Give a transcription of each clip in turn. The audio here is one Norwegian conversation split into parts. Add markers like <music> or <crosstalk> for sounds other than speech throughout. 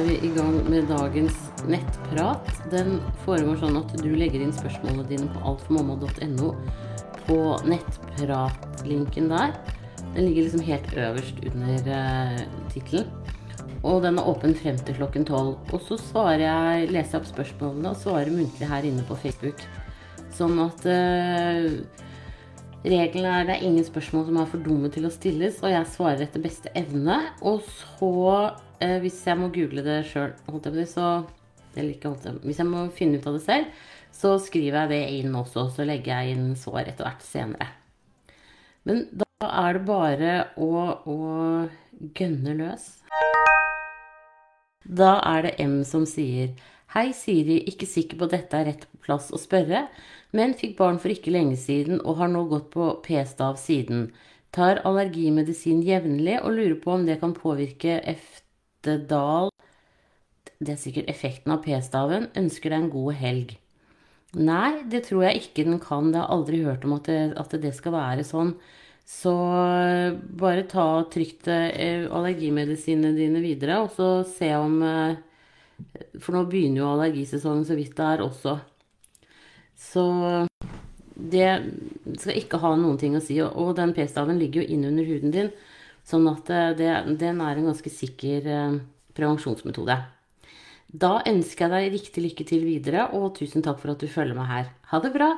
er vi i gang med dagens nettprat. Den foregår sånn at du legger inn spørsmålene dine på altformamma.no på nettpratlinken der. Den ligger liksom helt øverst under uh, tittelen. Og den er åpen frem til klokken tolv. Og så svarer jeg, leser jeg opp spørsmålene og svarer muntlig her inne på Facebook. Sånn at uh, Regelen er det er ingen spørsmål som er for dumme til å stilles, og jeg svarer etter beste evne. Og så, eh, hvis jeg må google det sjøl, Eller ikke holdt jeg Hvis jeg må finne ut av det selv, så skriver jeg det inn også. Så legger jeg inn svar etter hvert senere. Men da er det bare å, å gønne løs. Da er det M som sier Hei, Siri. Ikke sikker på at dette er rett plass å spørre, men fikk barn for ikke lenge siden og har nå gått på p-stav siden. Tar allergimedisin jevnlig og lurer på om det kan påvirke Eftedal Det er sikkert effekten av p-staven. Ønsker deg en god helg. Nei, det tror jeg ikke den kan. Jeg har aldri hørt om at det, at det skal være sånn. Så bare ta trygt eh, allergimedisinene dine videre, og så se om eh, for nå begynner jo allergisesongen så vidt det er også. Så det skal ikke ha noen ting å si. Og den p-staven ligger jo innunder huden din, sånn at eh, det, den er en ganske sikker eh, prevensjonsmetode. Da ønsker jeg deg riktig lykke til videre, og tusen takk for at du følger meg her. Ha det bra!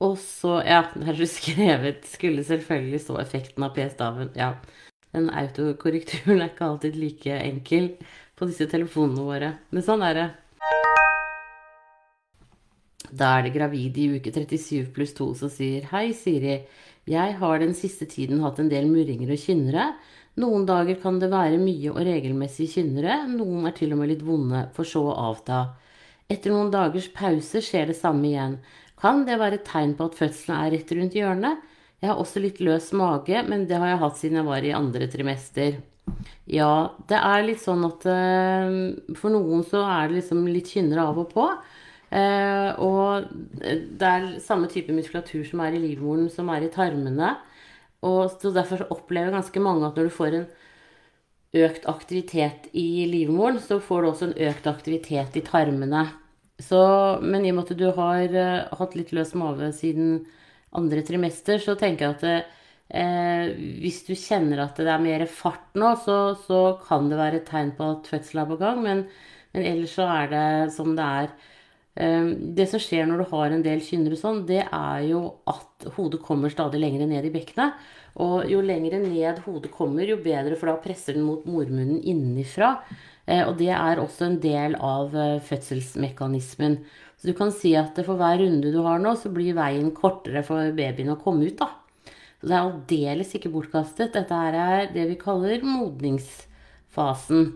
Og så, ja, <laughs> her du skrevet Skulle selvfølgelig stå effekten av p-staven. Ja, den autokorrekturen er ikke alltid like enkel på disse telefonene våre. Men sånn er det. Da er det gravid i uke 37 pluss 2 som sier Hei, Siri. Jeg har den siste tiden hatt en del murringer og kynnere. Noen dager kan det være mye og regelmessig kynnere, noen er til og med litt vonde, for så å avta. Etter noen dagers pause skjer det samme igjen. Kan det være et tegn på at fødselen er rett rundt hjørnet? Jeg har også litt løs mage, men det har jeg hatt siden jeg var i andre trimester. Ja, det er litt sånn at uh, for noen så er det liksom litt kynnere av og på. Uh, og det er samme type muskulatur som er i livmoren, som er i tarmene. Og så derfor så opplever ganske mange at når du får en økt aktivitet i livmoren, så får du også en økt aktivitet i tarmene. Så, men i og med at du har uh, hatt litt løs mage siden andre trimester, så tenker jeg at det, Eh, hvis du kjenner at det er mer fart nå, så, så kan det være et tegn på at fødsel er på gang. Men, men, ellers så er det som det er. Eh, det som skjer når du har en del kynnere sånn, det er jo at hodet kommer stadig lenger ned i bekkenet. Og jo lenger ned hodet kommer, jo bedre, for da presser den mot mormunnen innenfra. Eh, og det er også en del av eh, fødselsmekanismen. Så du kan si at for hver runde du har nå, så blir veien kortere for babyen å komme ut. da. Så det er aldeles ikke bortkastet. Dette er det vi kaller modningsfasen.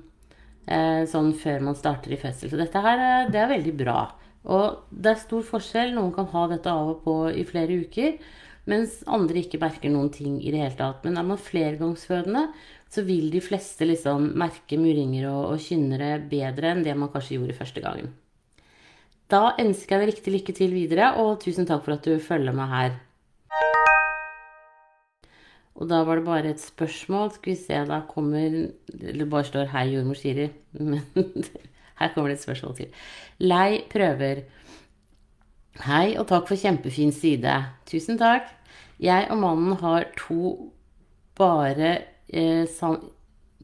Eh, sånn før man starter i fødsel. Så dette her eh, det er veldig bra. Og det er stor forskjell. Noen kan ha dette av og på i flere uker. Mens andre ikke merker noen ting i det hele tatt. Men er man flergangsfødende, så vil de fleste liksom merke murringer og, og kynnere bedre enn det man kanskje gjorde første gangen. Da ønsker jeg deg riktig lykke til videre, og tusen takk for at du følger meg her. Og da var det bare et spørsmål. Skal vi se, da kommer Det bare står 'Hei, jordmor Siri'. <laughs> Men her kommer det et spørsmål til. Lei prøver. Hei, og takk for kjempefin side. Tusen takk. Jeg og mannen har to bare, eh,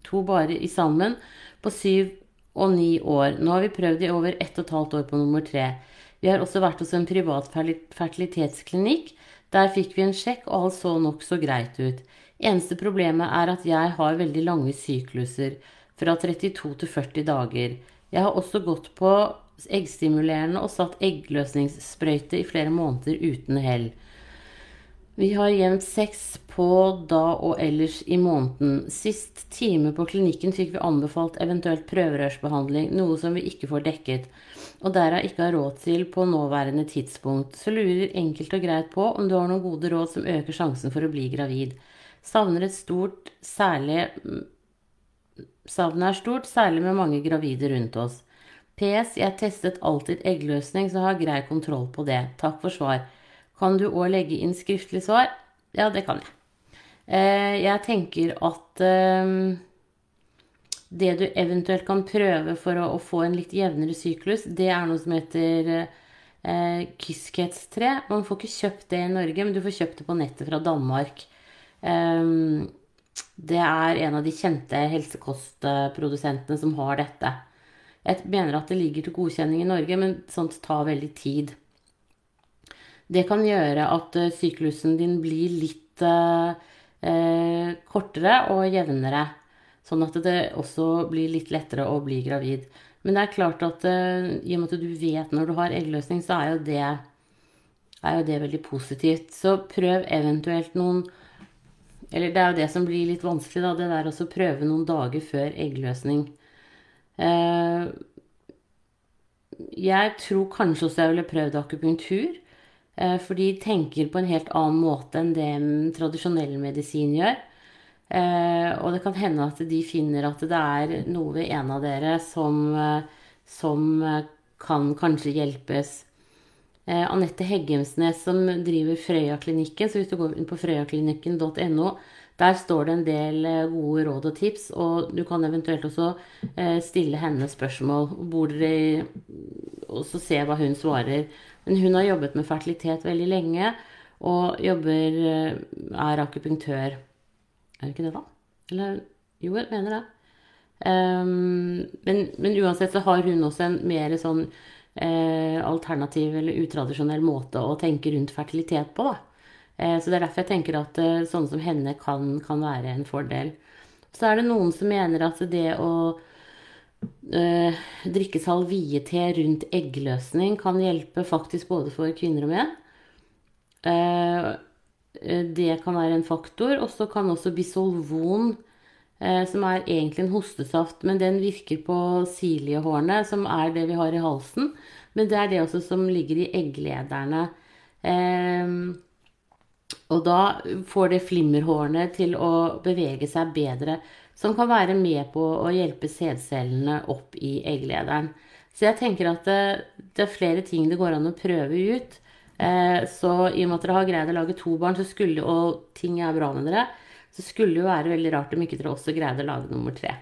to bare i sammen på syv og ni år. Nå har vi prøvd i over ett og et halvt år på nummer tre. Vi har også vært hos en privat fertilitetsklinikk der fikk vi en sjekk, og alt så nokså greit ut. Eneste problemet er at jeg har veldig lange sykluser, fra 32 til 40 dager. Jeg har også gått på eggstimulerende og satt eggløsningssprøyte i flere måneder uten hell. Vi har jevnt sex på da og ellers i måneden. Sist time på klinikken fikk vi anbefalt eventuelt prøverørsbehandling, noe som vi ikke får dekket og derav ikke har råd til på nåværende tidspunkt, så lurer enkelt og greit på om du har noen gode råd som øker sjansen for å bli gravid. Savner et stort, særlig Savnet er stort, særlig med mange gravide rundt oss. PS. Jeg testet alltid eggløsning, så har grei kontroll på det. Takk for svar. Kan du òg legge inn skriftlig svar? Ja, det kan jeg. Eh, jeg tenker at eh, det du eventuelt kan prøve for å, å få en litt jevnere syklus, det er noe som heter eh, kyskhetstre. Man får ikke kjøpt det i Norge, men du får kjøpt det på nettet fra Danmark. Um, det er en av de kjente helsekostprodusentene som har dette. Jeg mener at det ligger til godkjenning i Norge, men sånt tar veldig tid. Det kan gjøre at uh, syklusen din blir litt uh, uh, kortere og jevnere. Sånn at det også blir litt lettere å bli gravid. Men det er klart at i og med at du vet når du har eggløsning, så er jo det, er jo det veldig positivt. Så prøv eventuelt noen eller det er jo det som blir litt vanskelig, da. Det der å prøve noen dager før eggløsning. Eh, jeg tror kanskje også jeg ville prøvd akupunktur. Eh, for de tenker på en helt annen måte enn det tradisjonell medisin gjør. Eh, og det kan hende at de finner at det er noe ved en av dere som, som kan kanskje hjelpes. Eh, Anette Heggemsnes som driver Frøya-klinikken. Så hvis du går inn på frøyaklinikken.no, der står det en del eh, gode råd og tips. Og du kan eventuelt også eh, stille henne spørsmål. Bor dere Og så se hva hun svarer. Men hun har jobbet med fertilitet veldig lenge, og jobber Er akupunktør. Er det ikke det, da? Eller Jo, jeg mener det. Um, men, men uansett så har hun også en mer sånn eh, alternativ eller utradisjonell måte å tenke rundt fertilitet på. Da. Eh, så det er derfor jeg tenker at eh, sånne som henne kan, kan, være en fordel. Så er det noen som mener at det å eh, drikke salvie-te rundt eggløsning kan hjelpe faktisk både for kvinner og menn. Eh, det kan være en faktor. Og så kan også bisolvon som er egentlig en hostesaft, men den virker på siliehårene, som er det vi har i halsen. Men det er det også som ligger i egglederne. Eh, og da får det flimmerhårene til å bevege seg bedre, som kan være med på å hjelpe sædcellene opp i egglederen. Så jeg tenker at det, det, er flere ting det går an å prøve ut. Eh, så i og med at dere har greid å lage to barn, skulle, og ting er bra med dere, så skulle det jo være veldig rart om ikke dere også greide å lage nummer tre.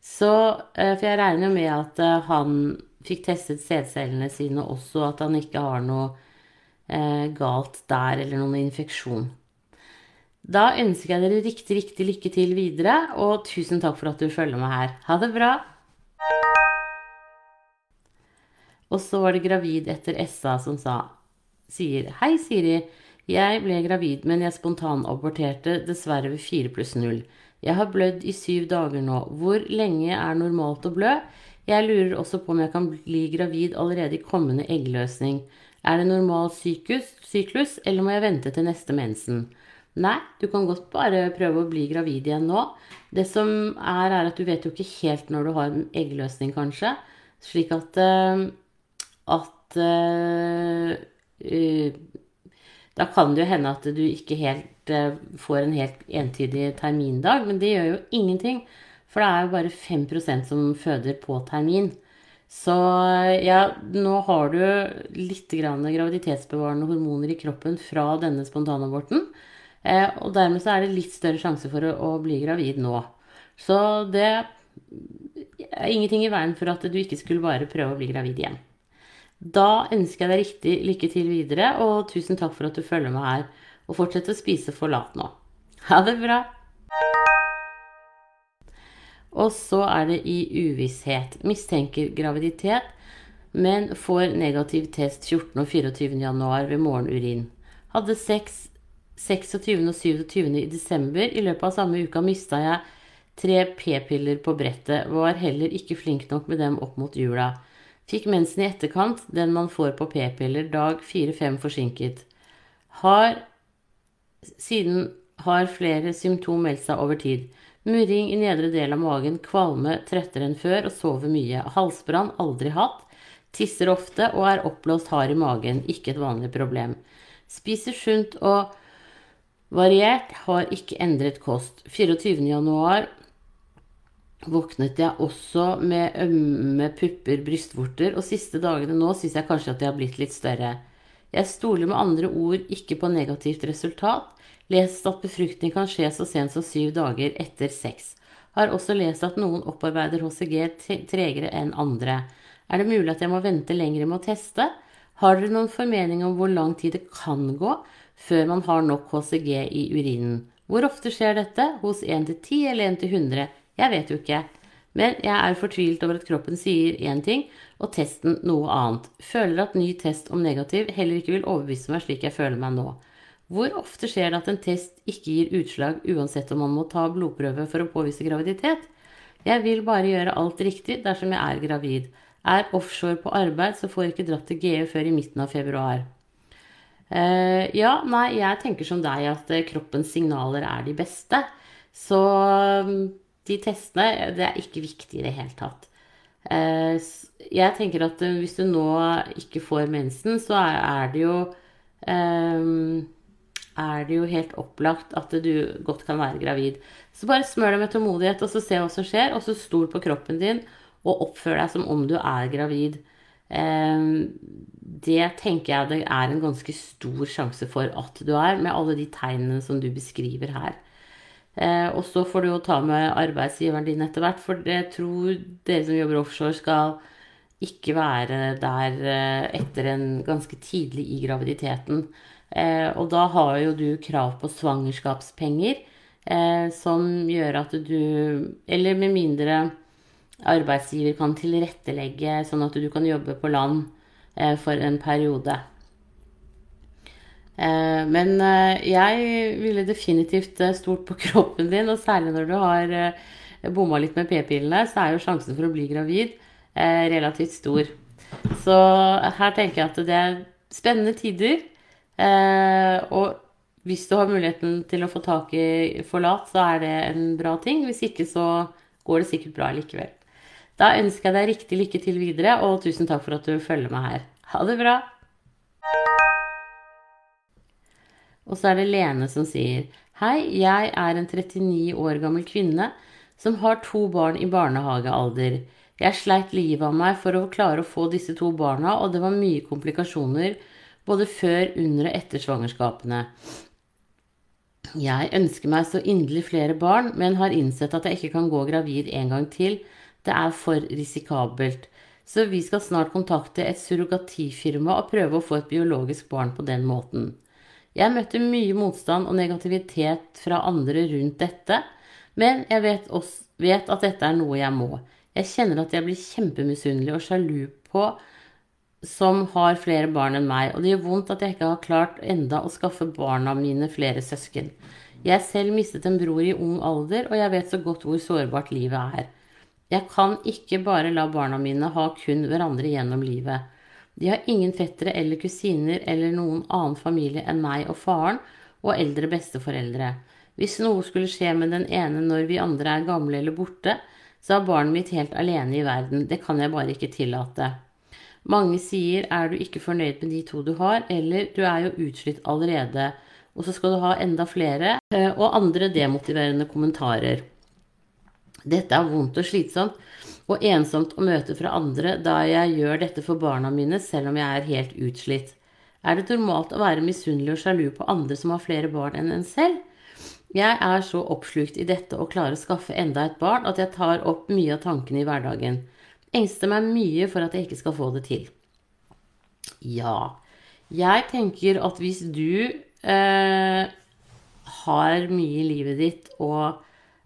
Så, eh, for jeg regner jo med at eh, han fikk testet sædcellene sine også, at han ikke har noe eh, galt der eller noen infeksjon. Da ønsker jeg dere riktig, riktig lykke til videre, og tusen takk for at du følger meg her. Ha det bra! Og så var det gravid etter SA som sa sier Hei, Siri. Jeg ble gravid, men jeg spontanaborterte dessverre ved 4 pluss 0. Jeg har blødd i syv dager nå. Hvor lenge er normalt å blø? Jeg lurer også på om jeg kan bli gravid allerede i kommende eggløsning. Er det normal syklus, syklus, eller må jeg vente til neste mensen? Nei, du kan godt bare prøve å bli gravid igjen nå. Det som er, er at du vet jo ikke helt når du har en eggløsning, kanskje. Slik at uh, at uh, da kan det jo hende at du ikke helt uh, får en helt entydig termindag, men det gjør jo ingenting. For det er jo bare 5 som føder på termin. Så ja, nå har du litt graviditetsbevarende hormoner i kroppen fra denne spontanaborten. Eh, og dermed så er det litt større sjanse for å, bli gravid nå. Så det er ingenting i veien for at du ikke skulle bare prøve å bli gravid igjen. Da ønsker jeg deg riktig lykke til videre, og tusen takk for at du følger med her. Og fortsett å spise forlat nå. Ha det bra! Og så er det i uvisshet. Mistenker graviditet, men får negativ test 14. og 24. januar ved morgenurin. Hadde sex 26. og 27. i desember. I løpet av samme uka mista jeg tre p-piller på brettet. Var heller ikke flink nok med dem opp mot jula. Fikk mensen i etterkant, den man får på p-piller, dag 4-5 forsinket. Har siden har flere symptom meldt seg over tid. Murring i nedre del av magen, kvalme, trettere enn før og sover mye. Halsbrann aldri hatt. Tisser ofte og er oppblåst hard i magen, ikke et vanlig problem. Spiser sunt og variert, har ikke endret kost. 24. våknet jeg også med ømme pupper, brystvorter, og siste dagene nå syns jeg kanskje at de har blitt litt større. Jeg stoler med andre ord ikke på negativt resultat. Lest at befruktning kan skje så sent som syv dager etter sex. Har også lest at noen opparbeider HCG tregere enn andre. Er det mulig at jeg må vente lenger med å teste? Har dere noen formening om hvor lang tid det kan gå før man har nok HCG i urinen? Hvor ofte skjer dette? Hos 1 til 10 eller 1 til 100? Jeg vet jo ikke. Men jeg er fortvilt over at kroppen sier én ting og testen noe annet. Føler at ny test om negativ heller ikke vil overbevise meg slik jeg føler meg nå. Hvor ofte skjer det at en test ikke gir utslag uansett om man må ta blodprøve for å påvise graviditet? Jeg vil bare gjøre alt riktig dersom jeg er gravid. Er offshore på arbeid, så får jeg ikke dratt til GE før i midten av februar. Uh, ja, nei, jeg tenker som deg at uh, kroppens signaler er de beste. Så de testene, det er ikke viktig i det hele tatt. Uh, jeg tenker at hvis du nå ikke får mensen, så er, det jo er det jo helt opplagt at du godt kan være gravid. Så bare smør deg med tålmodighet, og så se hva som skjer, og så stol på kroppen din og oppfør deg som om du er gravid. Det tenker jeg det er en ganske stor sjanse for at du er, med alle de tegnene som du beskriver her. Eh, og så får du jo ta med arbeidsgiveren din etter hvert, for jeg tror dere som jobber offshore, skal ikke være der eh, etter en ganske tidlig i graviditeten. Eh, og da har jo du krav på svangerskapspenger, som gjør at du Eller med mindre arbeidsgiver kan tilrettelegge sånn at du kan jobbe på land eh, for en periode. Eh, men eh, jeg ville definitivt stolt på <laughs> kroppen din, og særlig når du har bomma litt med p-pillene, så er jo sjansen for å bli gravid relativt stor. Så her tenker jeg at det er spennende tider. Og hvis du har muligheten til å få tak i forlat, så er det en bra ting. Hvis ikke, så går det sikkert bra likevel. Da ønsker jeg deg riktig lykke til videre, og tusen takk for at du følger meg her. Ha det bra! Og så er det Lene som sier Hei, jeg er en 39 år gammel kvinne som har to barn i barnehagealder. Jeg sleit livet av meg for å klare å få disse to barna, og det var mye komplikasjoner både før, under og etter svangerskapene. Jeg ønsker meg så inderlig flere barn, men har innsett at jeg ikke kan gå gravid en gang til det er for risikabelt. Så vi skal snart kontakte et surrogatifirma og prøve å få et biologisk barn på den måten. Jeg møtte mye motstand og negativitet fra andre rundt dette, men jeg vet, også, vet at dette er noe jeg må. Jeg kjenner at jeg blir kjempemisunnelig og sjalu på som har flere barn enn meg, og det gjør vondt at jeg ikke har klart enda å skaffe barna mine flere søsken. Jeg selv mistet en bror i ung alder, og jeg vet så godt hvor sårbart livet er. Jeg kan ikke bare la barna mine ha kun hverandre gjennom livet. De har ingen fettere eller kusiner eller noen annen familie enn meg og faren og eldre besteforeldre. Hvis noe skulle skje med den ene når vi andre er gamle eller borte, så er barnet mitt helt alene i verden. Det kan jeg bare ikke tillate. Mange sier er du ikke fornøyd med de to du har, eller du er jo utslitt allerede, og så skal du ha enda flere, eh, og andre demotiverende kommentarer. Dette er vondt og slitsomt og ensomt å møte fra andre da jeg gjør dette for barna mine selv om jeg er helt utslitt. Er det normalt å være misunnelig og sjalu på andre som har flere barn enn en selv? Jeg er så oppslukt i dette å klare å skaffe enda et barn at jeg tar opp mye av tankene i hverdagen. Engster meg mye for at jeg ikke skal få det til. Ja, jeg tenker at hvis du eh, har mye i livet ditt og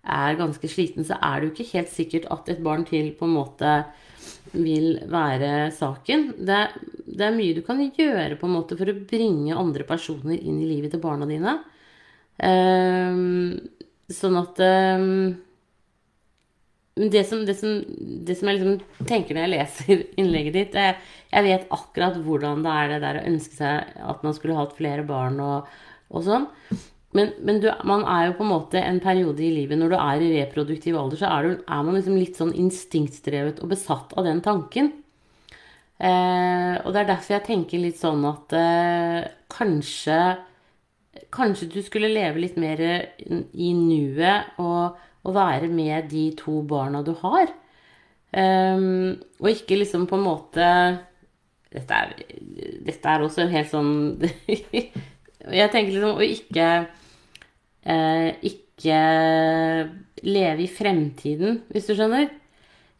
er ganske sliten, så er det jo ikke helt sikkert at et barn til på en måte vil være saken. Det er, det er mye du kan gjøre på en måte for å bringe andre personer inn i livet til barna dine. Um, sånn at um, det, som, det, som, det som, jeg liksom tenker når jeg leser <laughs> innlegget ditt jeg, jeg, vet akkurat hvordan det er det der å ønske seg at man skulle hatt flere barn og, og sånn. Men, men du, man er jo på en måte en periode i livet når du er i reproduktiv alder, så er, du, er man liksom litt sånn instinktdrevet og besatt av den tanken. Eh, og det er derfor jeg tenker litt sånn at eh, kanskje Kanskje du skulle leve litt mer i nuet og, og være med de to barna du har. Um, og ikke liksom på en måte Dette er, dette er også en helt sånn <laughs> Jeg tenker liksom å ikke eh, ikke ikke leve i fremtiden, hvis du skjønner.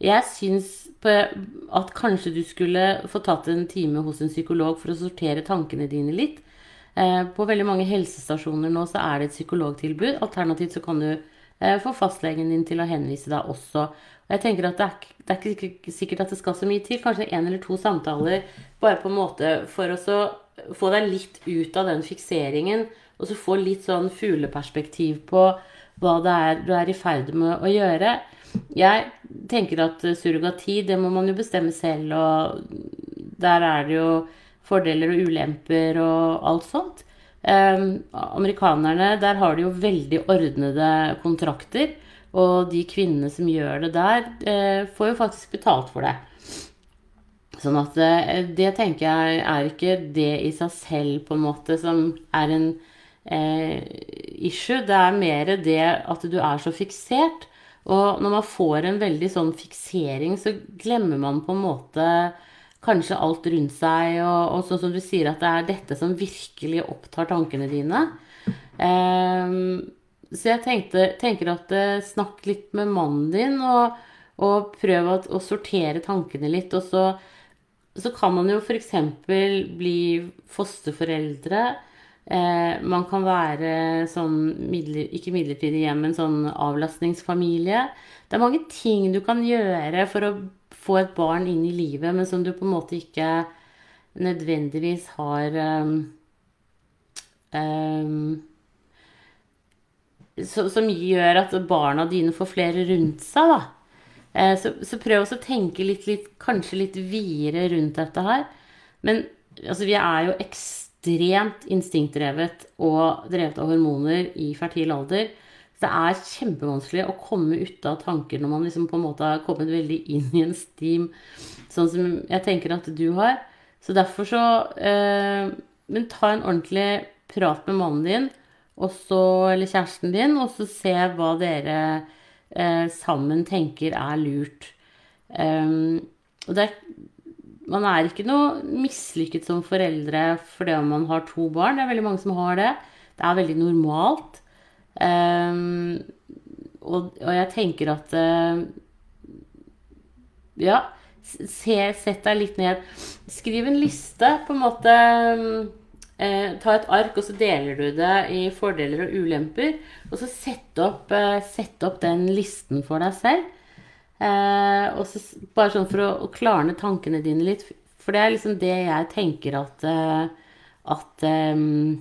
Jeg syns at kanskje du skulle få tatt en time hos en psykolog for å sortere tankene dine litt. Eh, på veldig mange helsestasjoner nå så er det et psykologtilbud. Alternativt så kan du eh, få fastlegen din til å henvise deg også. Og jeg tenker at det er, ikke sikkert at det skal så mye til. Kanskje en eller to samtaler bare på en måte for å få deg litt ut av den fikseringen. Og så få litt sånn fugleperspektiv på hva det er du er i ferd med å gjøre. Jeg tenker at surrogati, det må man jo bestemme selv, og der er det jo fordeler og ulemper og alt sånt. Eh, amerikanerne, der har de jo veldig ordnede kontrakter. Og de kvinnene som gjør det der, eh, får jo faktisk betalt for det. Sånn at eh, det tenker jeg er ikke det i seg selv på en måte som er en eh, issue. Det er mer det at du er så fiksert. Og når man får en veldig sånn fiksering, så glemmer man på en måte kanskje alt rundt seg. Og, og sånn som du sier, at det er dette som virkelig opptar tankene dine. Eh, så jeg tenkte, tenker at eh, snakk litt med mannen din, og, og prøv å, å, sortere tankene litt. Og så, så kan man jo f.eks. bli fosterforeldre. Eh, man kan være sånn midler, ikke midlertidig hjem, men sånn avlastningsfamilie. Det er mange ting du kan gjøre for å få et barn inn i livet, men som du på en måte ikke nødvendigvis har um, um, så, Som gjør at barna dine får flere rundt seg, da. Eh, så, så, prøv å tenke litt, litt, kanskje litt videre rundt dette her. Men altså, vi er jo ekstremt ekstremt instinktdrevet og drevet av hormoner i fertil alder. Så det er kjempevanskelig å komme ut av tanker når man liksom på en måte har kommet veldig inn i en steam, sånn som jeg tenker at du har. Så derfor så eh, Men ta en ordentlig prat med mannen din også, eller kjæresten din, og så se hva dere eh, sammen tenker er lurt. Um, og det er man er ikke noe mislykket som foreldre fordi om man har to barn. Det er veldig mange som har det. Det er veldig normalt. Um, og, og, jeg tenker at uh, Ja, se, sett deg litt ned. Skriv en liste, på en måte. Um, ta et ark, og så deler du det i fordeler og ulemper. Og så sett opp, uh, sett opp den listen for deg selv. Eh, og så bare sånn for å, å, klarne tankene dine litt. For det er liksom det jeg tenker at, uh, at um,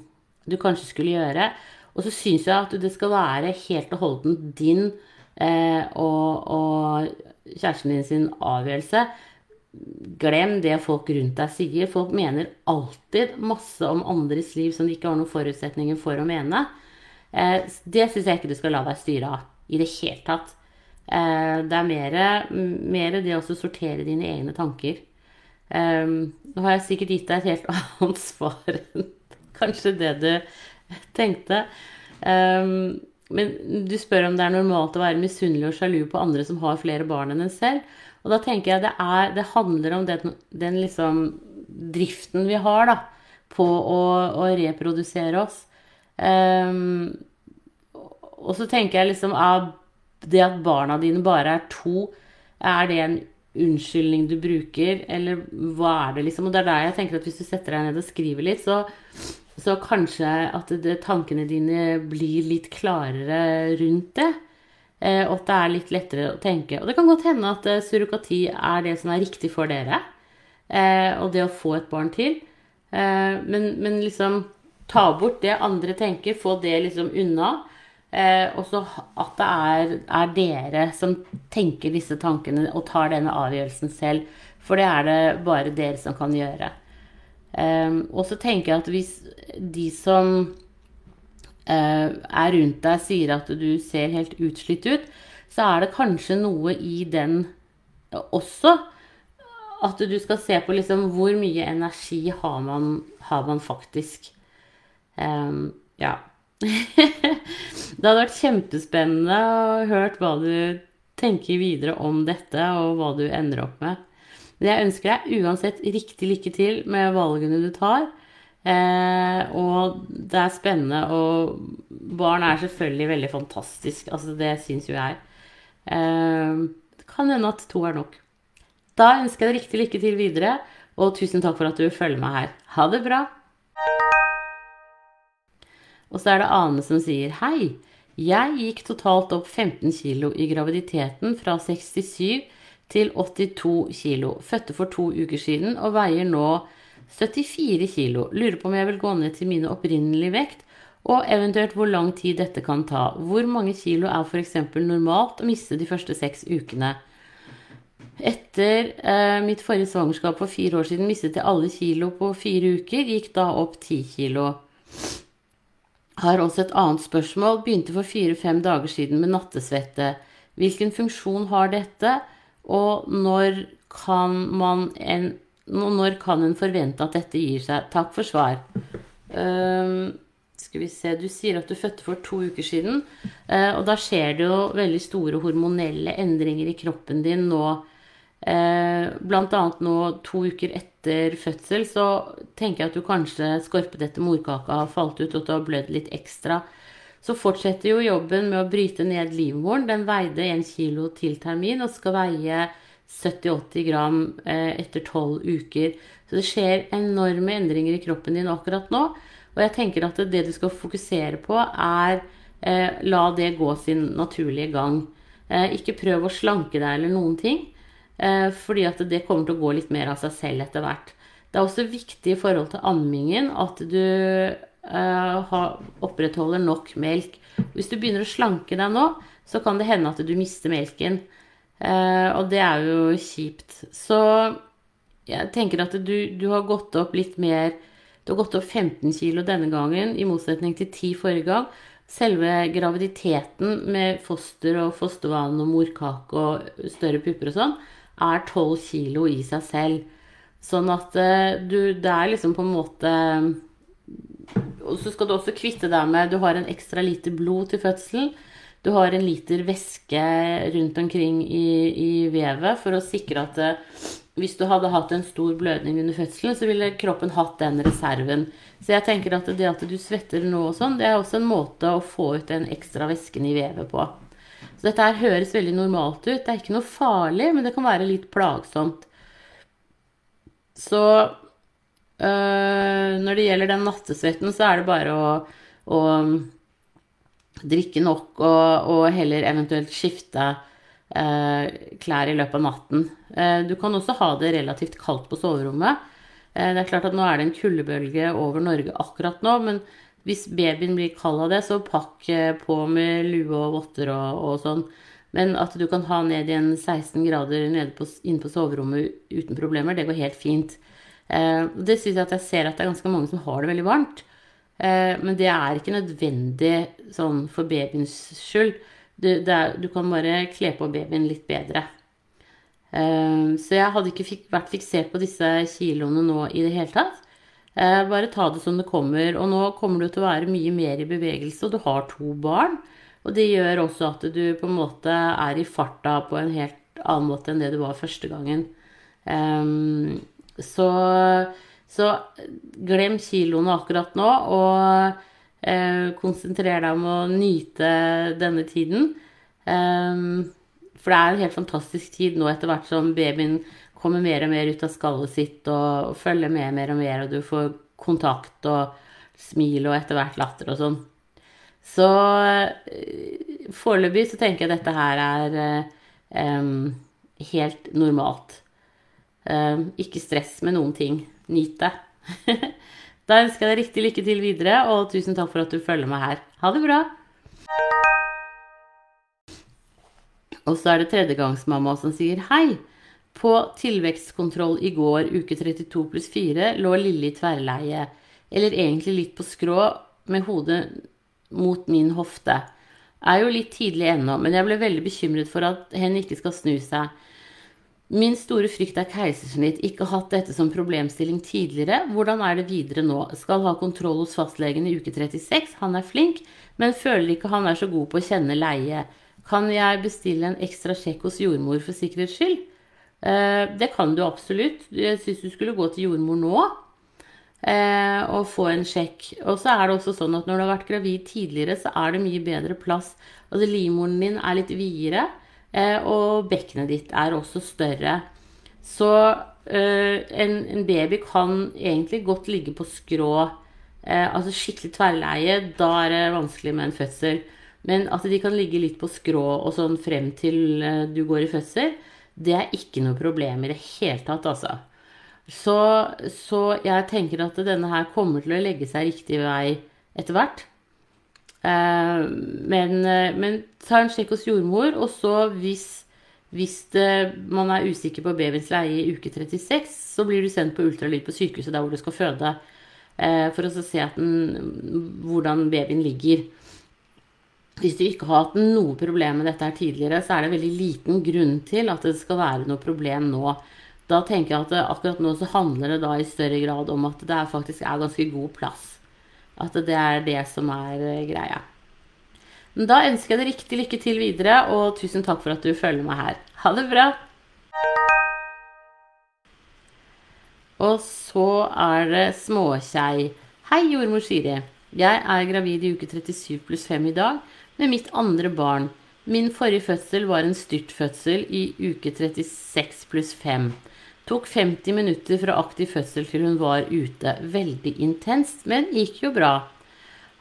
du kanskje skulle gjøre. Og så syns jeg at det skal være helt og holdent din eh, og, og, kjæresten din sin avgjørelse. Glem det folk rundt deg sier. Folk mener alltid masse om andres liv som de ikke har noen forutsetninger for å mene. Eh, det syns jeg ikke du skal la deg styre av i det hele tatt. Eh, det er mer, det å sortere dine egne tanker. Eh, nå har jeg sikkert gitt deg et helt <laughs> annet svar enn kanskje det du tenkte. Eh, men du spør om det er normalt å være misunnelig og sjalu på andre som har flere barn enn en selv. Og da tenker jeg det, er, det handler om den, den liksom driften vi har da, på å, å reprodusere oss. Um, og så tenker jeg liksom av det at barna dine bare er to, er det en unnskyldning du bruker, eller hva er det, liksom? Og det er der jeg tenker at hvis du setter deg ned og skriver litt, så, så kanskje at det, tankene dine blir litt klarere rundt det. Eh, og at det er litt lettere å tenke. Og det kan godt hende at eh, surrogati er det som er riktig for dere. Eh, og det å få et barn til. Eh, men, men liksom ta bort det andre tenker, få det liksom unna. Eh, og så at det er, er, dere som tenker disse tankene og tar denne avgjørelsen selv. For det er det bare dere som kan gjøre. Eh, og så tenker jeg at hvis de som eh, er rundt deg, sier at du ser helt utslitt ut, så er det kanskje noe i den også. At du skal se på liksom hvor mye energi har man, har man faktisk. Um, ja. <laughs> det hadde vært kjempespennende å høre hva du tenker videre om dette, og hva du ender opp med. Men jeg ønsker deg uansett riktig lykke til med valgene du tar. Eh, og det er spennende, og barn er selvfølgelig veldig fantastisk. Altså, det syns jo jeg. Eh, det kan hende at to er nok. Da ønsker jeg deg riktig lykke til videre, og tusen takk for at du følger meg her. Ha det bra! Og så er det Ane som sier hei. Jeg gikk totalt opp 15 kg i graviditeten fra 67 til 82 kg. Fødte for to uker siden og veier nå 74 kg. Lurer på om jeg vil gå ned til mine opprinnelige vekt, og eventuelt hvor lang tid dette kan ta. Hvor mange kilo er f.eks. normalt å miste de første seks ukene? Etter eh, mitt forrige svangerskap for fire år siden mistet jeg alle kilo på fire uker. Gikk da opp ti kilo. Har også et annet spørsmål. Begynte for fire-fem dager siden med nattesvette. Hvilken funksjon har dette, og når kan en når kan en forvente at dette gir seg? Takk for svar. Uh, skal vi se Du sier at du fødte for to uker siden. Uh, og da skjer det jo veldig store hormonelle endringer i kroppen din nå. Uh, blant annet nå to uker etter fødsel så tenker jeg at du kanskje skorpet etter morkaka har falt ut, og at du har blødd litt ekstra. Så fortsetter jo jobben med å bryte ned livmoren. Den veide 1 kilo til termin og skal veie 70-80 gram eh, etter 12 uker. Så det skjer enorme endringer i kroppen din akkurat nå. Og jeg tenker at det du skal fokusere på, er eh, la det gå sin naturlige gang. Eh, ikke prøv å slanke deg eller noen ting, eh, fordi at det kommer til å gå litt mer av seg selv etter hvert. Det er også viktig i forhold til ammingen at du eh, opprettholder nok melk. Hvis du begynner å slanke deg nå, så kan det hende at du mister melken. Uh, og det er jo kjipt. Så jeg tenker at du, du, har gått opp litt mer Du har gått opp 15 kilo denne gangen, i motsetning til 10 forrige gang. Selve graviditeten med foster og fostervann og morkake og større pupper og sånn, er 12 kilo i seg selv. Sånn at uh, du Det er liksom på en måte Og så skal du også kvitte deg med Du har en ekstra lite blod til fødselen. Du har en liter væske rundt omkring i, i vevet for å sikre at eh, hvis du hadde hatt en stor blødning under fødselen, så ville kroppen hatt den reserven. Så jeg tenker at det at du svetter nå og sånn, det er også en måte å få ut den ekstra væsken i vevet på. Så dette her høres veldig normalt ut. Det er ikke noe farlig, men det kan være litt plagsomt. Så øh, når det gjelder den nattesvetten, så er det bare å, å drikke nok og, og heller eventuelt skifte øh, klær i løpet av natten. Eh, du kan også ha det relativt kaldt på soverommet. Eh, det er klart at nå er det en kuldebølge over Norge akkurat nå, men hvis babyen blir kald av det, så pakk eh, på med lue og votter og, og, sånn. Men at du kan ha ned igjen 16 grader nede på, inne på soverommet uten problemer, det går helt fint. Eh, det syns jeg at jeg ser at det er ganske mange som har det veldig varmt. Eh, men det er ikke nødvendig sånn for babyens skyld. Du, er, du kan bare kle på babyen litt bedre. Eh, så jeg hadde ikke vært fiksert på disse kiloene nå i det hele tatt. Eh, bare ta det som det kommer. Og nå kommer du til å være mye mer i bevegelse, og du har to barn. Og det gjør også at du på en måte er i farta på en helt annen måte enn det du var første gangen. Så så glem kiloene akkurat nå, og eh, konsentrer deg om å nyte denne tiden. For det er en helt fantastisk tid nå etter hvert som babyen kommer mer og mer ut av skallet sitt og, følger med mer og mer, og du får kontakt og smil og etter hvert latter og sånn. Så eh, foreløpig så tenker jeg dette her er um, helt normalt. Um, ikke stress med noen ting. Nyt det. <laughs> da ønsker jeg deg riktig lykke til videre, og tusen takk for at du følger meg her. Ha det bra! Og så er det tredjegangsmamma som sier hei. På tilvekstkontroll i går, uke 32 pluss 4, lå Lille i tverrleie. Eller egentlig litt på skrå, med hodet mot min hofte. Er jo litt tidlig ennå, men jeg ble veldig bekymret for at hen ikke skal snu seg. Min store frykt er keisersnitt. Ikke hatt dette som problemstilling tidligere. Hvordan er det videre nå? Skal ha kontroll hos fastlegen i uke 36. Han er flink, men føler ikke han er så god på å kjenne leie. Kan jeg bestille en ekstra sjekk hos jordmor for sikkerhets skyld? Eh, det kan du absolutt. Jeg syns du skulle gå til jordmor nå. eh, og få en sjekk. Og så er det også sånn at når du har vært gravid tidligere, så er det mye bedre plass. Altså livmoren din er litt videre, eh, og bekkenet ditt er også større. Så en, baby kan egentlig godt ligge på skrå. Altså skikkelig tverrleie, da er det vanskelig med en fødsel. Men at de kan ligge litt på skrå og sånn frem til du går i fødsel, det er ikke noe problem i det hele tatt, altså. Så, så, jeg tenker at denne her kommer til å legge seg riktig vei etter hvert. Eh, men, eh, men, ta en sjekk hos jordmor, og så hvis, hvis det, man er usikker på babyens leie i uke 36, så blir du sendt på ultralyd på sykehuset der hvor du skal føde, eh, for å se den, hvordan babyen ligger. Hvis du ikke har hatt noe problem med dette her tidligere, så er det veldig liten grunn til at det skal være noe problem nå da tenker jeg at akkurat nå så handler det da i større grad om at det faktisk er ganske god plass. At det er det som er eh, greia. Men da ønsker jeg deg riktig lykke til videre, og tusen takk for at du følger meg her. Ha det bra! Og så er det småkjei. Hei, jordmor Siri. Jeg er gravid i uke 37 pluss 5 i dag med mitt andre barn. Min forrige fødsel var en styrtfødsel i uke 36 pluss 5. Tok 50 minutter fra aktiv fødsel til hun var ute. Veldig intenst, men gikk jo bra.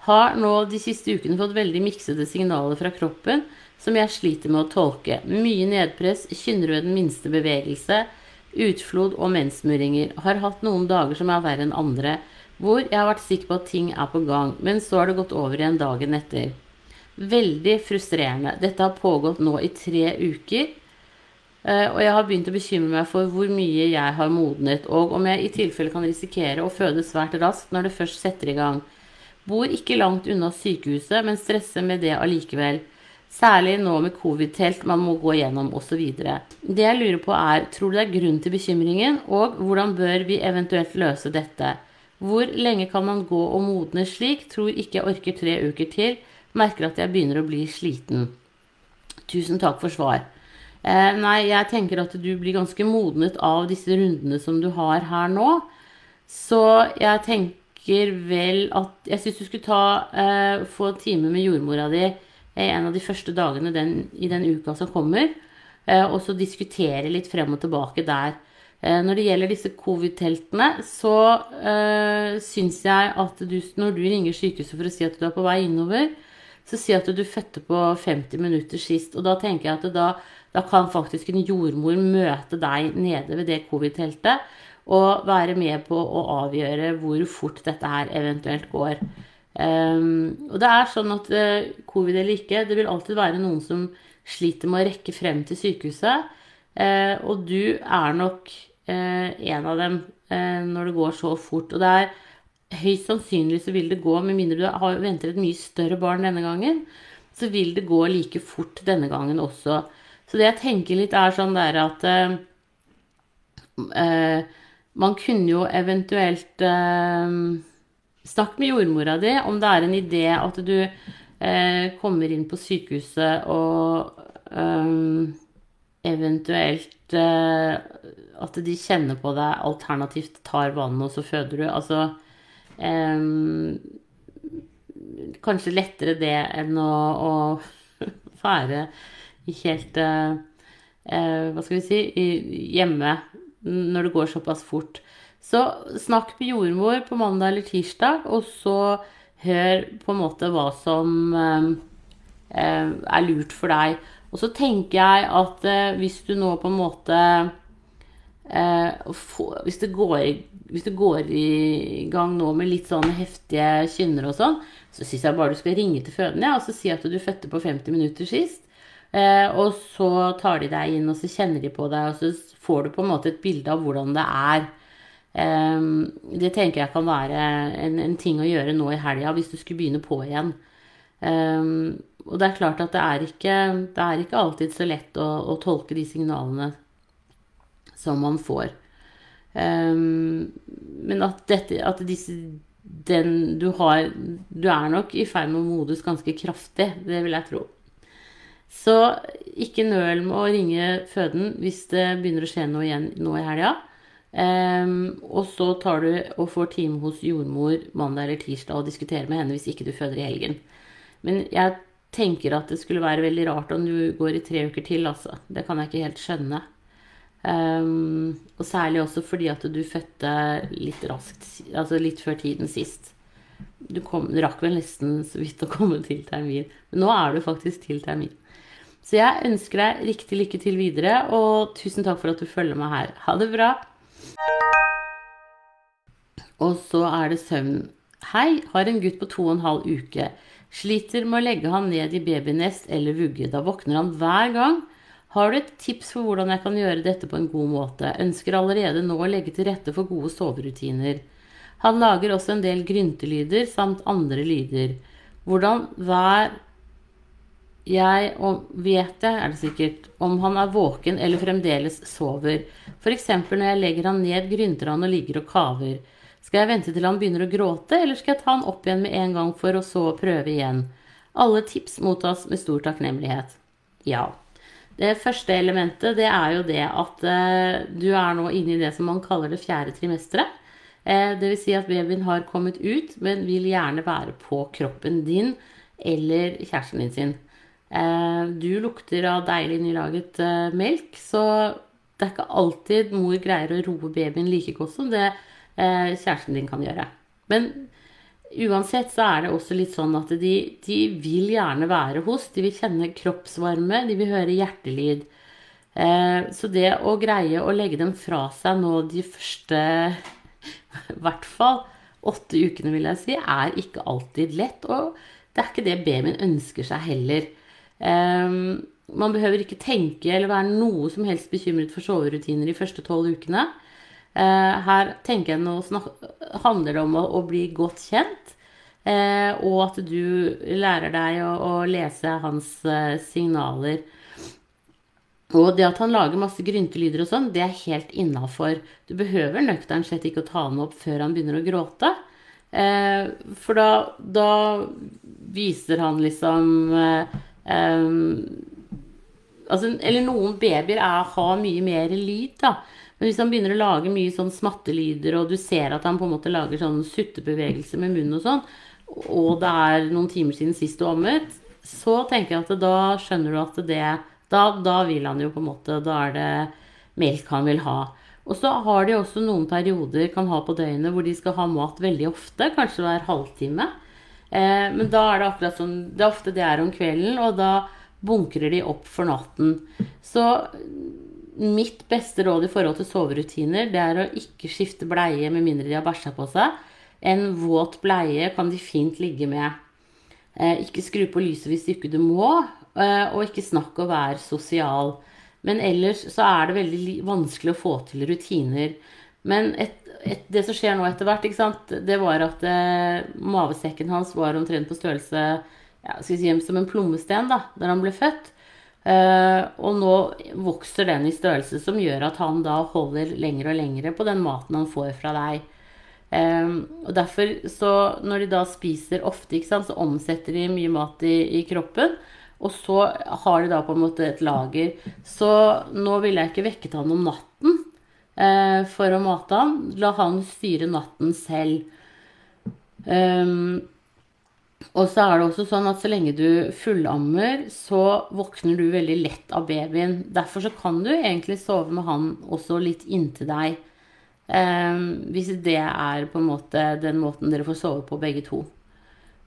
Har nå de siste ukene fått veldig miksede signaler fra kroppen som jeg sliter med å tolke. Mye nedpress, kynner ved den minste bevegelse, utflod og mensmuringer. Har hatt noen dager som er verre enn andre, hvor jeg har vært sikker på at ting er på gang, men så har det gått over igjen dagen etter. Veldig frustrerende. Dette har pågått nå i tre uker. Eh, og jeg har begynt å bekymre meg for hvor mye jeg har modnet, og om jeg i tilfelle kan risikere å føde svært raskt når det først setter i gang. Bor ikke langt unna sykehuset, men stresser med det allikevel. Særlig nå med covid-telt man må gå gjennom osv. Det jeg lurer på er, tror du det er grunn til bekymringen, og hvordan bør vi eventuelt løse dette? Hvor lenge kan man gå og modne slik? Tror ikke jeg orker tre uker til. Merker at jeg begynner å bli sliten. Tusen takk for svar. Eh, nei, jeg tenker at du blir ganske modnet av disse rundene som du har her nå. Så jeg tenker vel at Jeg syns du skulle ta, eh, få en time med jordmora di en av de første dagene den, i den uka som kommer, eh, og så diskutere litt frem og tilbake der. Eh, når det gjelder disse covid-teltene, så eh, syns jeg at du, når du ringer sykehuset for å si at du er på vei innover, så si at du fødte på 50 minutter sist. Og da tenker jeg at da da kan faktisk en jordmor møte deg nede ved det covid-teltet og være med på å avgjøre hvor fort dette her eventuelt går. Um, og det er sånn at uh, covid eller ikke, det vil alltid være noen som sliter med å rekke frem til sykehuset. Uh, og du er nok uh, en av dem når det går så fort. Og det er høyst sannsynlig så vil det gå, med mindre du har, venter et mye større barn denne gangen, så vil det gå like fort denne gangen også. Så det jeg tenker litt, er sånn der at eh, eh man kunne jo eventuelt eh, Snakk med jordmora di om det er en idé at du eh, kommer inn på sykehuset og eh, eventuelt eh, at de kjenner på deg, alternativt tar vannet, og så føder du. Altså Kanskje lettere det enn å, å <laughs> være helt eh, eh, Hva skal vi si hjemme når det går såpass fort. Så snakk med jordmor på mandag eller tirsdag, og så hør på en måte hva som eh, er lurt for deg. Og så tenker jeg at hvis du nå på en måte hvis det, går, hvis det går i gang nå med litt sånn heftige kynner og sånn, så syns jeg bare du skal ringe til fødende ja, og så si at du fødte på 50 minutter sist. Eh, og så tar de deg inn, og så kjenner de på deg, og så får du på en måte et bilde av hvordan det er. Eh, det tenker jeg kan være en, en, ting å gjøre nå i helga, hvis du skulle begynne på igjen. Eh, og det er klart at det er ikke, det er ikke alltid så lett å, å, tolke de signalene som man får. Um, men at, dette, at disse, den du har Du er nok i ferd med å modus ganske kraftig, det vil jeg tro. Så ikke nøl med å ringe føden hvis det begynner å skje noe igjen nå i helga. Um, og så tar du og får time hos jordmor mandag eller tirsdag og diskuterer med henne hvis ikke du føder i helgen. Men jeg tenker at det skulle være veldig rart om du går i tre uker til, altså. Det kan jeg ikke helt skjønne. Um, og særlig også fordi at du fødte litt raskt, altså litt før tiden sist. Du, kom, du rakk vel nesten så vidt å komme til termin. Men nå er du faktisk til termin. Så jeg ønsker deg riktig lykke til videre, og tusen takk for at du følger meg her. Ha det bra! Og så er det søvn. Hei, har en gutt på to og en halv uke. Sliter med å legge han ned i babynest eller vugge. Da våkner han hver gang. Har du et tips for hvordan jeg kan gjøre dette på en god måte? Ønsker allerede nå å legge til rette for gode soverutiner. Han lager også en del gryntelyder samt andre lyder. Hvordan hver jeg og vet det, er det sikkert, om han er våken eller fremdeles sover. F.eks. når jeg legger han ned, grynter han og ligger og kaver. Skal jeg vente til han begynner å gråte, eller skal jeg ta han opp igjen med en gang for å så prøve igjen? Alle tips mottas med stor takknemlighet. Ja. Det første elementet det er jo det at eh, du er nå inne i det som man kaller det fjerde trimesteret. Eh, Dvs. Si at babyen har kommet ut, men vil gjerne være på kroppen din eller kjæresten din sin. Eh, du lukter av deilig nylaget melk, så det er ikke alltid mor greier å roe babyen like godt som det kjæresten din kan gjøre. Men uansett så er det også litt sånn at de, de vil gjerne være hos. De vil kjenne kroppsvarme, de vil høre hjertelyd. Så det å greie å legge dem fra seg nå de første <laughs> i hvert fall åtte ukene, vil jeg si, er ikke alltid lett. Og det er ikke det babyen ønsker seg heller. Um, man behøver ikke tenke eller være noe som helst bekymret for soverutiner de første tolv ukene. Uh, her tenker jeg nå handler det om å, å bli godt kjent, Eh, og at du lærer deg å, å lese hans eh, signaler. Og det at han lager masse gryntelyder og sånn, det er helt innafor. Du behøver nøkternt sett ikke å ta han opp før han begynner å gråte. for da, da viser han liksom Um, altså, eller noen babyer er, har mye mer lyd, da. Men hvis han begynner å lage mye sånn smattelyder, og du ser at han på en måte lager sånn suttebevegelser med munnen og sånn, og det er noen timer siden sist du ammet, så tenker jeg at da skjønner du at det da, da, vil han jo på en måte Da er det melk han vil ha. Og så har de også noen perioder kan ha på døgnet hvor de skal ha mat veldig ofte, kanskje hver halvtime. Eh, men da er det akkurat sånn Det er ofte det er om kvelden, og da bunkrer de opp for natten. Så mitt beste råd i forhold til soverutiner, det er å ikke skifte bleie med mindre de har bæsja på seg. En våt bleie kan de fint ligge med. Eh, ikke skru på lyset hvis ikke du må, eh, og ikke snakk og vær sosial. Men ellers så er det veldig vanskelig å få til rutiner. Men et et, det som skjer nå etter hvert, det var at eh, mavesekken hans var omtrent på størrelse ja, si, som en plommesten da når han ble født. Eh, og nå vokser den i størrelse, som gjør at han da holder lenger og lengre på den maten han får fra deg. Og derfor, så når de da spiser ofte, sant, så omsetter de mye mat i, i kroppen. Og så har de da på en måte et lager. Så nå ville jeg ikke vekket han om natten. Eh, for å mate han. La han styre natten selv. Um, og så er det også sånn at så lenge du fullammer, så våkner du veldig lett av babyen. Derfor så kan du egentlig sove med han også litt inntil deg. Um, hvis det er på en måte den måten dere får sove på, begge to.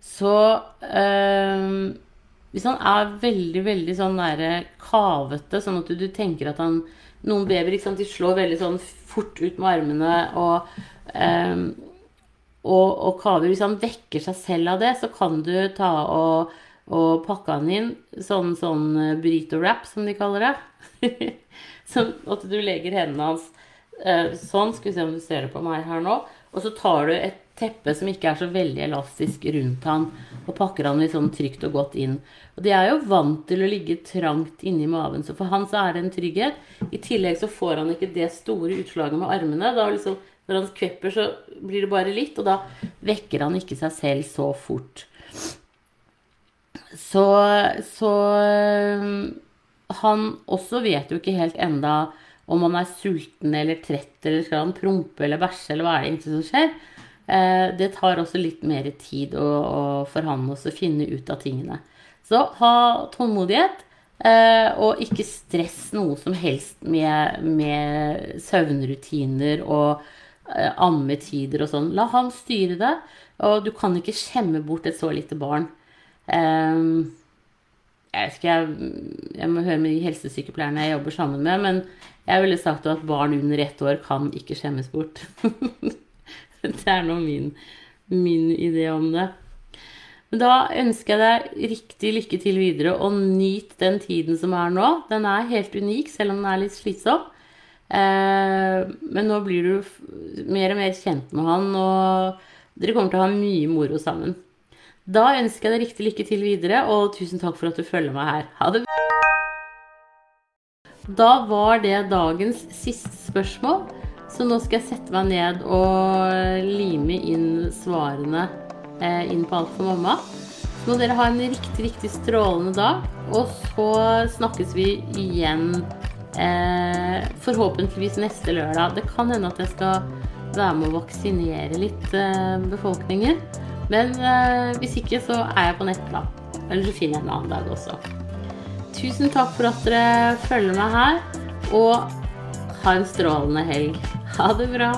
Så um, hvis han er veldig, veldig sånn der kavete, sånn at du, du tenker at han noen babyer de slår veldig sånn fort ut med armene og, um, og, og. Hvis han vekker seg selv av det, så kan du ta og, og pakke han inn sånn, sånn burrito-wrap, som de kaller det. <laughs> sånn at du legger hendene hans uh, sånn. Skal vi se om du ser det på meg her nå. Og så tar du et teppe som ikke er så veldig elastisk rundt han, og pakker han litt sånn trygt og godt inn. Og de er jo vant til å ligge trangt inni maven, så for han så er det en trygghet. I tillegg så får han ikke det store utslaget med armene. Da liksom, når han kvepper, så blir det bare litt, og da vekker han ikke seg selv så fort. Så, så Han også vet jo ikke helt enda om han er sulten eller trett, eller skal han prompe eller bæsje, eller hva er det egentlig som skjer. Eh, det tar også litt mer tid å, å, for han også å finne ut av tingene. Så ha tålmodighet, eh, og ikke stress noe som helst med, med søvnrutiner og eh, ammetider og sånn. La han styre det, og du kan ikke skjemme bort et så lite barn. jeg jeg, ikke, jeg, jeg, må høre med de helsesykepleierne jeg jobber sammen med, men jeg ville sagt at barn under ett år kan ikke skjemmes bort. <laughs> det er nå min, min idé om det. Men da ønsker jeg deg riktig lykke til videre, og nyt den tiden som er nå. Den er helt unik, selv om den er litt slitsom. Eh, men nå blir du mer og mer kjent med han, og dere kommer til å ha mye moro sammen. Da ønsker jeg deg riktig lykke til videre, og tusen takk for at du følger meg her. Ha det Da var det dagens siste spørsmål, så nå skal jeg sette meg ned og lime inn svarene eh, inn på Alt for mamma. Så må dere ha en riktig, riktig strålende dag, og så snakkes vi igjen eh, forhåpentligvis neste lørdag. Det kan hende at jeg skal være med å vaksinere litt eh, befolkningen. Men eh, hvis ikke, så er jeg på nettplan. Eller så finner jeg en annen dag også. Tusen takk for at dere følger meg her, og ha en strålende helg. Ha det bra.